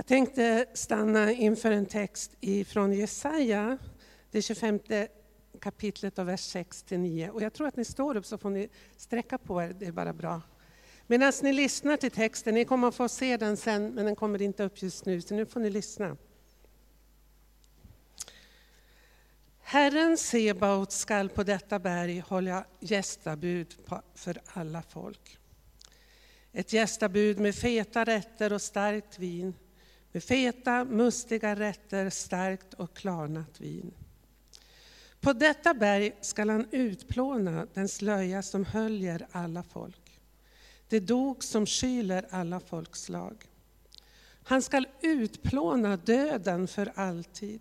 Jag tänkte stanna inför en text från Jesaja, det 25 kapitlet av vers 6 9. Och jag tror att ni står upp så får ni sträcka på er, det är bara bra. Medan ni lyssnar till texten, ni kommer att få se den sen, men den kommer inte upp just nu, så nu får ni lyssna. Herren Sebaot skall på detta berg hålla gästabud för alla folk. Ett gästabud med feta rätter och starkt vin, med feta, mustiga rätter, starkt och klarnat vin. På detta berg skall han utplåna den slöja som höljer alla folk, det dog som skyler alla folkslag. Han skall utplåna döden för alltid.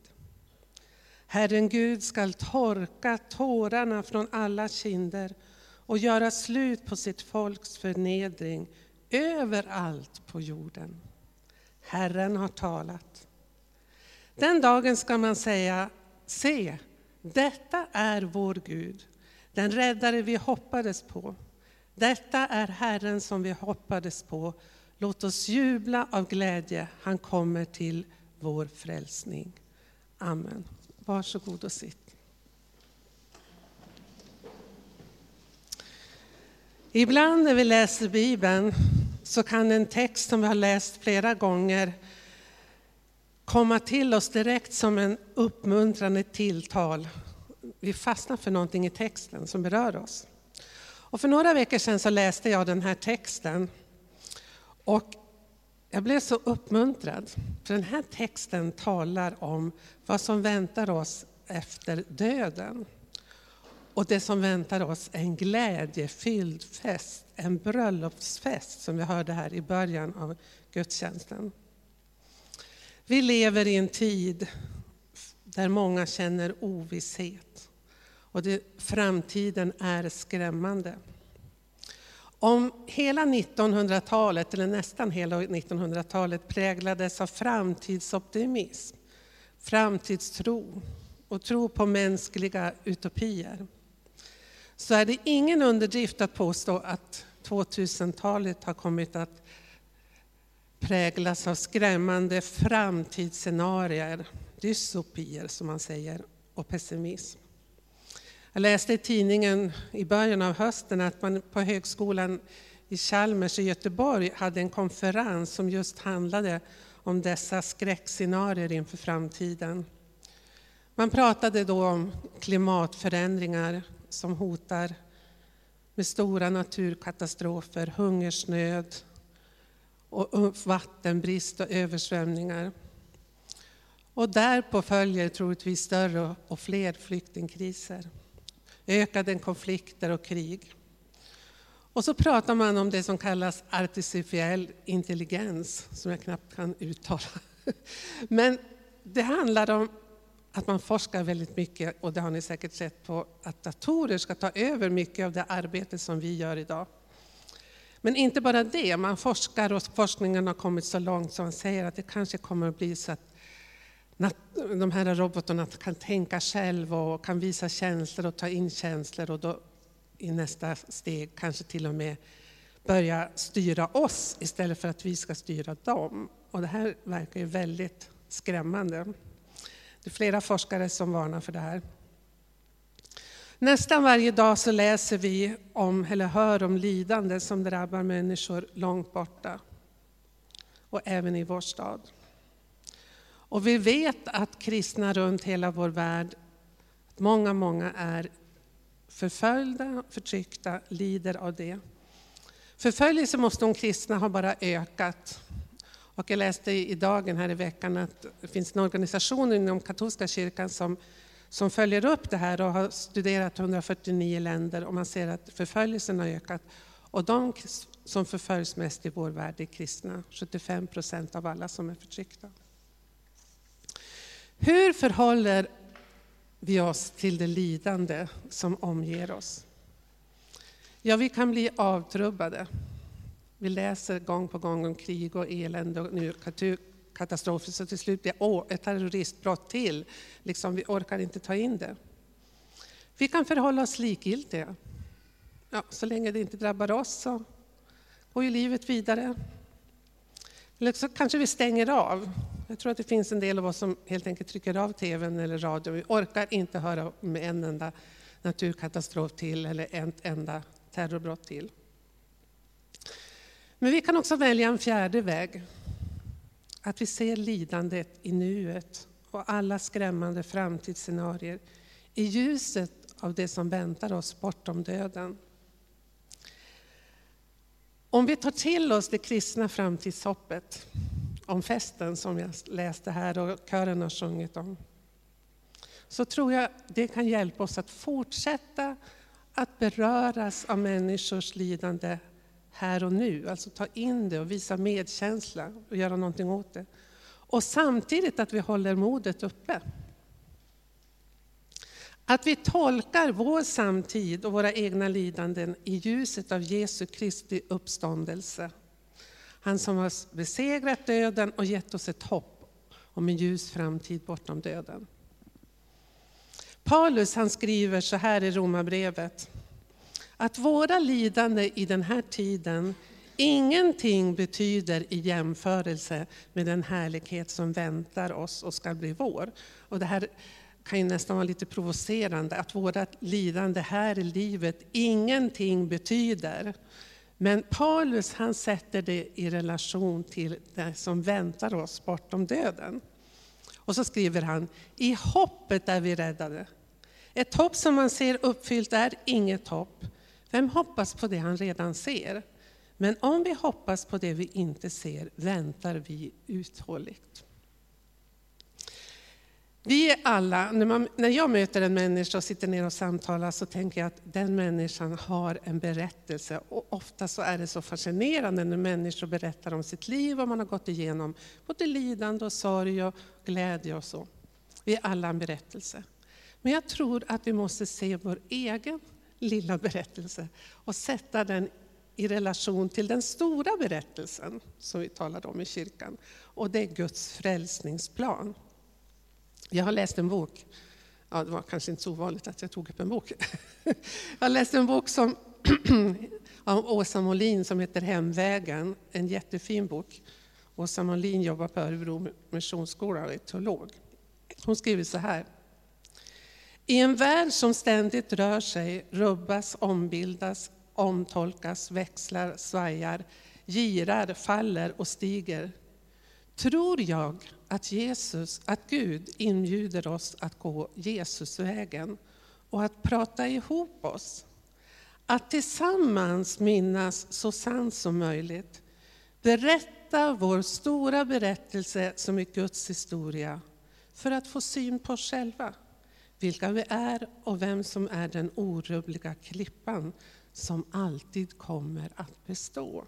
Herren Gud skall torka tårarna från alla kinder och göra slut på sitt folks förnedring överallt på jorden. Herren har talat. Den dagen ska man säga, se, detta är vår Gud, den räddare vi hoppades på. Detta är Herren som vi hoppades på. Låt oss jubla av glädje, han kommer till vår frälsning. Amen. Varsågod och sitt. Ibland när vi läser Bibeln så kan en text som vi har läst flera gånger komma till oss direkt som en uppmuntrande tilltal. Vi fastnar för någonting i texten som berör oss. Och för några veckor sedan så läste jag den här texten och jag blev så uppmuntrad, för den här texten talar om vad som väntar oss efter döden. Och det som väntar oss är en glädjefylld fest, en bröllopsfest som vi hörde här i början av gudstjänsten. Vi lever i en tid där många känner ovisshet och det, framtiden är skrämmande. Om hela 1900-talet, eller nästan hela 1900-talet, präglades av framtidsoptimism, framtidstro och tro på mänskliga utopier, så är det ingen underdrift att påstå att 2000-talet har kommit att präglas av skrämmande framtidsscenarier, dystopier som man säger, och pessimism. Jag läste i tidningen i början av hösten att man på högskolan i Chalmers i Göteborg hade en konferens som just handlade om dessa skräckscenarier inför framtiden. Man pratade då om klimatförändringar som hotar med stora naturkatastrofer, hungersnöd, och vattenbrist och översvämningar. Och därpå följer troligtvis större och fler flyktingkriser ökade konflikter och krig. Och så pratar man om det som kallas artificiell intelligens, som jag knappt kan uttala. Men det handlar om att man forskar väldigt mycket, och det har ni säkert sett på, att datorer ska ta över mycket av det arbete som vi gör idag. Men inte bara det, man forskar och forskningen har kommit så långt så man säger att det kanske kommer att bli så att de här robotarna kan tänka själv och kan visa känslor och ta in känslor och då i nästa steg kanske till och med börja styra oss istället för att vi ska styra dem. Och det här verkar ju väldigt skrämmande. Det är flera forskare som varnar för det här. Nästan varje dag så läser vi om, eller hör om lidande som drabbar människor långt borta. Och även i vår stad. Och vi vet att kristna runt hela vår värld, många, många är förföljda, förtryckta, lider av det. Förföljelse mot de kristna har bara ökat. Och jag läste i dagen här i veckan att det finns en organisation inom katolska kyrkan som, som följer upp det här och har studerat 149 länder och man ser att förföljelsen har ökat. Och de som förföljs mest i vår värld är kristna, 75 procent av alla som är förtryckta. Hur förhåller vi oss till det lidande som omger oss? Ja, vi kan bli avtrubbade. Vi läser gång på gång om krig och elände och nu katastrofer, så till slut blir det ett terroristbrott till. Liksom, vi orkar inte ta in det. Vi kan förhålla oss likgiltiga. Ja, så länge det inte drabbar oss så går ju livet vidare. Eller så kanske vi stänger av. Jag tror att det finns en del av oss som helt enkelt trycker av tvn eller radion. Vi orkar inte höra om en enda naturkatastrof till eller ett enda terrorbrott till. Men vi kan också välja en fjärde väg. Att vi ser lidandet i nuet och alla skrämmande framtidsscenarier i ljuset av det som väntar oss bortom döden. Om vi tar till oss det kristna framtidshoppet om festen som jag läste här och kören har sjungit om, så tror jag det kan hjälpa oss att fortsätta att beröras av människors lidande här och nu. Alltså ta in det och visa medkänsla och göra någonting åt det. Och samtidigt att vi håller modet uppe. Att vi tolkar vår samtid och våra egna lidanden i ljuset av Jesu Kristi uppståndelse. Han som har besegrat döden och gett oss ett hopp om en ljus framtid bortom döden. Paulus han skriver så här i Romarbrevet. Att våra lidande i den här tiden ingenting betyder i jämförelse med den härlighet som väntar oss och ska bli vår. Och det här kan ju nästan vara lite provocerande, att våra lidande här i livet ingenting betyder. Men Paulus han sätter det i relation till det som väntar oss bortom döden. Och så skriver han, i hoppet är vi räddade. Ett hopp som man ser uppfyllt är inget hopp. Vem hoppas på det han redan ser? Men om vi hoppas på det vi inte ser väntar vi uthålligt. Vi är alla, när, man, när jag möter en människa och sitter ner och samtalar så tänker jag att den människan har en berättelse. Och ofta så är det så fascinerande när människor berättar om sitt liv och man har gått igenom både lidande och sorg och glädje och så. Vi är alla en berättelse. Men jag tror att vi måste se vår egen lilla berättelse och sätta den i relation till den stora berättelsen som vi talade om i kyrkan. Och det är Guds frälsningsplan. Jag har läst en bok, ja, det var kanske inte så ovanligt att jag tog upp en bok. Jag har läst en bok som, av Åsa Molin som heter Hemvägen, en jättefin bok. Åsa Molin jobbar på Örebro Missionsskola och är teolog. Hon skriver så här. I en värld som ständigt rör sig, rubbas, ombildas, omtolkas, växlar, svajar, girar, faller och stiger, tror jag att Jesus, att Gud inbjuder oss att gå Jesusvägen och att prata ihop oss. Att tillsammans minnas så sant som möjligt. Berätta vår stora berättelse som är Guds historia för att få syn på oss själva vilka vi är och vem som är den orubbliga klippan som alltid kommer att bestå.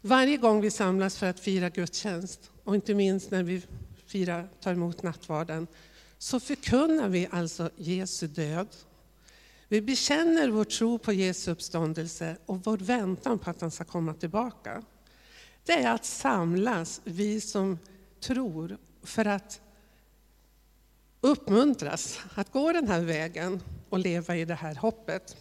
Varje gång vi samlas för att fira gudstjänst, och inte minst när vi firar, tar emot nattvarden, så förkunnar vi alltså Jesu död. Vi bekänner vår tro på Jesu uppståndelse och vår väntan på att han ska komma tillbaka. Det är att samlas, vi som tror, för att uppmuntras att gå den här vägen och leva i det här hoppet.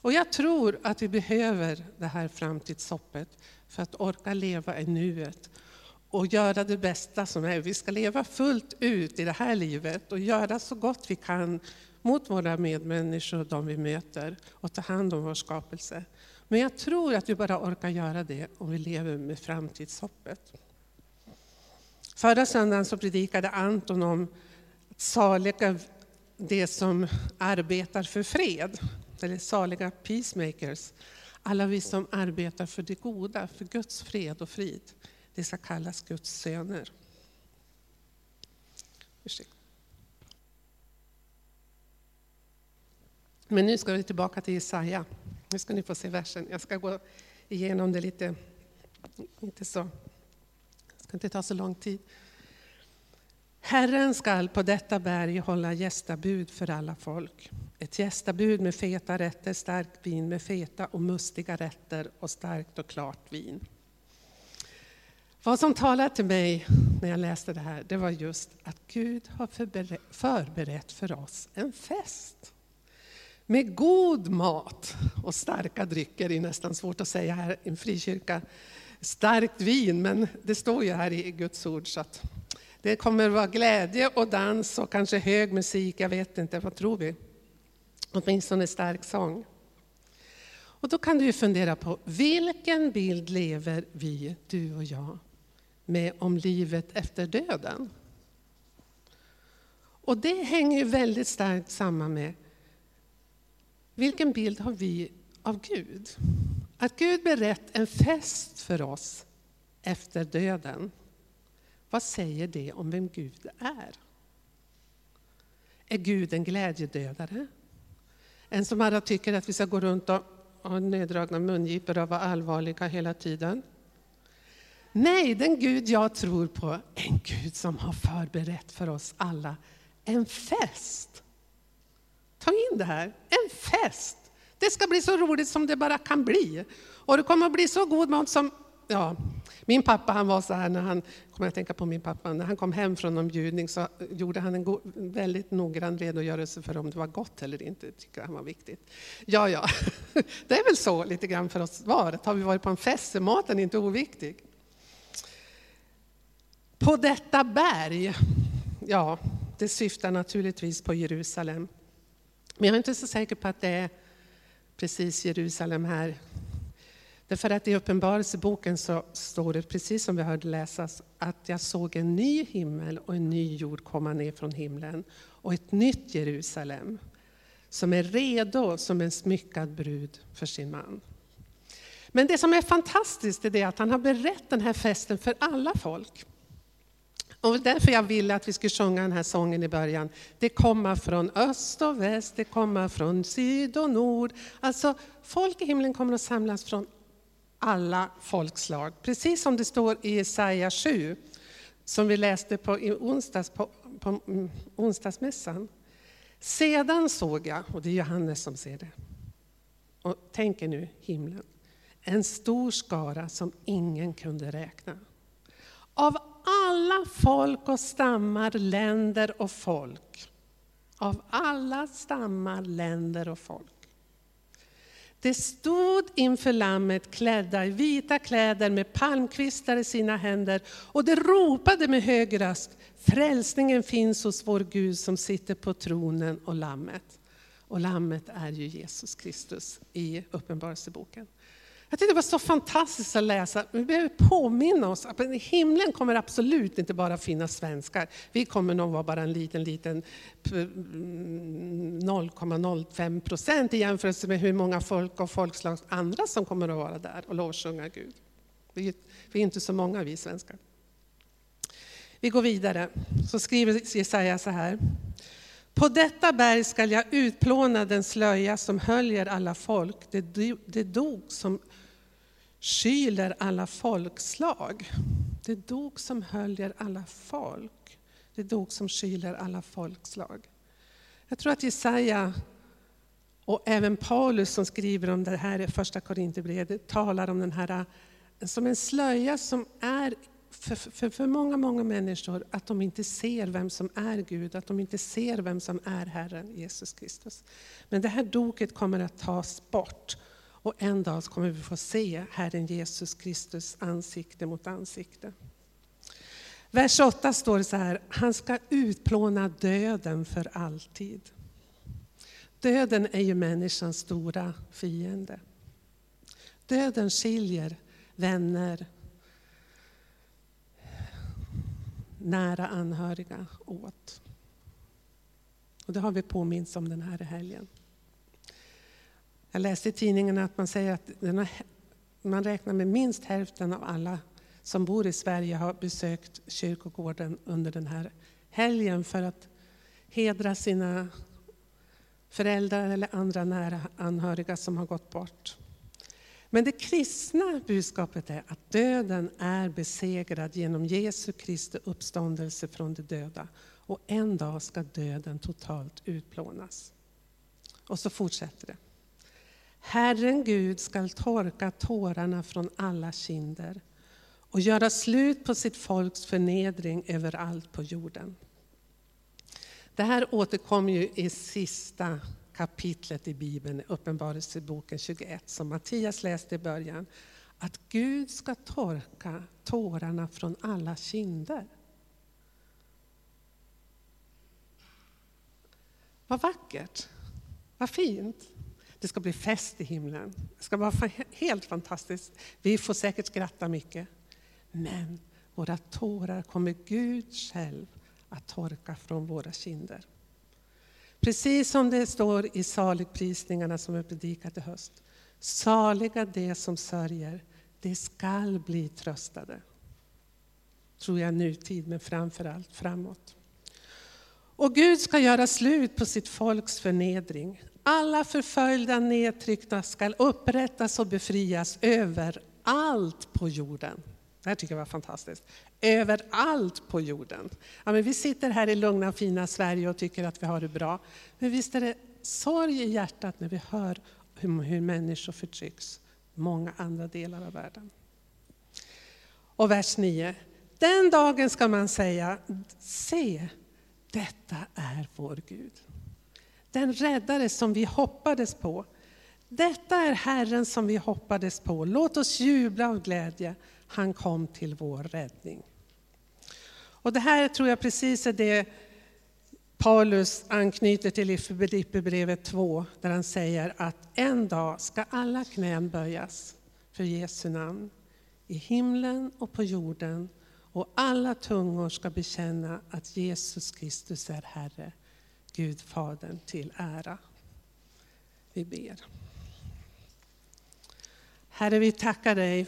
Och jag tror att vi behöver det här framtidshoppet för att orka leva i nuet och göra det bästa som är. Vi ska leva fullt ut i det här livet och göra så gott vi kan mot våra medmänniskor och de vi möter och ta hand om vår skapelse. Men jag tror att vi bara orkar göra det om vi lever med framtidshoppet. Förra söndagen så predikade Anton om saliga det som arbetar för fred, eller saliga peacemakers. Alla vi som arbetar för det goda, för Guds fred och frid. Det ska kallas Guds söner. Men nu ska vi tillbaka till Jesaja. Nu ska ni få se versen. Jag ska gå igenom det lite, inte så det ska inte ta så lång tid. Herren skall på detta berg hålla gästabud för alla folk. Ett gästabud med feta rätter, starkt vin med feta och mustiga rätter och starkt och klart vin. Vad som talade till mig när jag läste det här, det var just att Gud har förberett för oss en fest. Med god mat Och starka drycker det är nästan svårt att säga här i en frikyrka. Starkt vin, men det står ju här i Guds ord. Så att det kommer vara glädje och dans och kanske hög musik, jag vet inte, vad tror vi? Åtminstone stark sång. Och då kan du ju fundera på vilken bild lever vi, du och jag, med om livet efter döden? Och det hänger ju väldigt starkt samman med vilken bild har vi av Gud? Att Gud berett en fest för oss efter döden. Vad säger det om vem Gud är? Är Gud en glädjedödare? En som alla tycker att vi ska gå runt och ha neddragna mungipor och vara allvarliga hela tiden? Nej, den Gud jag tror på är en Gud som har förberett för oss alla en fest. Ta in det här, en fest. Det ska bli så roligt som det bara kan bli. Och det kommer att bli så god mat som, ja, min pappa han var så här när han, kommer jag tänka på min pappa, när han kom hem från någon bjudning så gjorde han en go, väldigt noggrann redogörelse för om det var gott eller inte, det tycker han var viktigt. Ja, ja, det är väl så lite grann för oss var, Har vi varit på en fest är maten inte oviktig. På detta berg, ja, det syftar naturligtvis på Jerusalem. Men jag är inte så säker på att det är precis Jerusalem här. Därför att i Uppenbarelseboken så står det, precis som vi hörde läsas, att jag såg en ny himmel och en ny jord komma ner från himlen och ett nytt Jerusalem som är redo som en smyckad brud för sin man. Men det som är fantastiskt är det att han har berett den här festen för alla folk. Och därför jag ville att vi skulle sjunga den här sången i början. Det kommer från öst och väst, det kommer från syd och nord. Alltså folk i himlen kommer att samlas från alla folkslag. Precis som det står i Jesaja 7, som vi läste på, i onsdags, på, på mm, onsdagsmässan. Sedan såg jag, och det är Johannes som ser det, och tänker nu himlen, en stor skara som ingen kunde räkna. Av alla folk och stammar, länder och folk. Av alla stammar, länder och folk. Det stod inför Lammet klädda i vita kläder med palmkvistar i sina händer och det ropade med hög röst, frälsningen finns hos vår Gud som sitter på tronen och Lammet. Och Lammet är ju Jesus Kristus i Uppenbarelseboken. Jag tyckte det var så fantastiskt att läsa. Vi behöver påminna oss att i himlen kommer absolut inte bara finnas svenskar. Vi kommer nog vara bara en liten, liten 0,05 mm, procent i jämförelse med hur många folk och folkslag andra som kommer att vara där och lovsjunga Gud. Vi är inte så många vi svenskar. Vi går vidare. Så skriver Jesaja så här. På detta berg skall jag utplåna den slöja som höljer alla folk, det dog som skyler alla folkslag. Det dog som höljer alla folk. Det dog som skyler alla folkslag. Jag tror att Jesaja och även Paulus som skriver om det här i första Korinthierbrevet talar om den här som en slöja som är för, för, för många, många människor att de inte ser vem som är Gud, att de inte ser vem som är Herren Jesus Kristus. Men det här doket kommer att tas bort och en dag kommer vi få se Herren Jesus Kristus ansikte mot ansikte. Vers 8 står det så här, han ska utplåna döden för alltid. Döden är ju människans stora fiende. Döden skiljer vänner, nära anhöriga åt. Och det har vi påminns om den här helgen. Jag läste i tidningen att man säger att man räknar med minst hälften av alla som bor i Sverige har besökt kyrkogården under den här helgen för att hedra sina föräldrar eller andra nära anhöriga som har gått bort. Men det kristna budskapet är att döden är besegrad genom Jesu Kristi uppståndelse från de döda. Och en dag ska döden totalt utplånas. Och så fortsätter det. Herren Gud skall torka tårarna från alla kinder och göra slut på sitt folks förnedring överallt på jorden. Det här återkommer ju i sista kapitlet i Bibeln, Uppenbarelseboken 21, som Mattias läste i början. Att Gud ska torka tårarna från alla kinder. Vad vackert, vad fint. Det ska bli fest i himlen. Det ska vara helt fantastiskt. Vi får säkert skratta mycket. Men våra tårar kommer Gud själv att torka från våra kinder. Precis som det står i saligprisningarna som är predikat i höst. Saliga de som sörjer, de skall bli tröstade. Tror jag nutid, men framför allt framåt. Och Gud ska göra slut på sitt folks förnedring. Alla förföljda nedtryckta skall upprättas och befrias överallt på jorden. Det här tycker jag var fantastiskt. Överallt på jorden. Ja, men vi sitter här i lugna fina Sverige och tycker att vi har det bra. Men visst är det sorg i hjärtat när vi hör hur, hur människor förtrycks i många andra delar av världen. Och vers 9. Den dagen ska man säga, se, detta är vår Gud. Den räddare som vi hoppades på. Detta är Herren som vi hoppades på. Låt oss jubla av glädje. Han kom till vår räddning. Och det här tror jag precis är det Paulus anknyter till i Filipperbrevet 2, där han säger att en dag ska alla knän böjas för Jesu namn, i himlen och på jorden, och alla tungor ska bekänna att Jesus Kristus är Herre, Gud Fadern till ära. Vi ber. Herre, vi tackar dig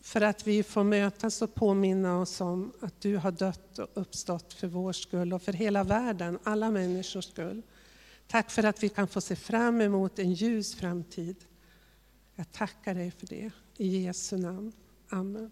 för att vi får mötas och påminna oss om att du har dött och uppstått för vår skull och för hela världen, alla människors skull. Tack för att vi kan få se fram emot en ljus framtid. Jag tackar dig för det. I Jesu namn. Amen.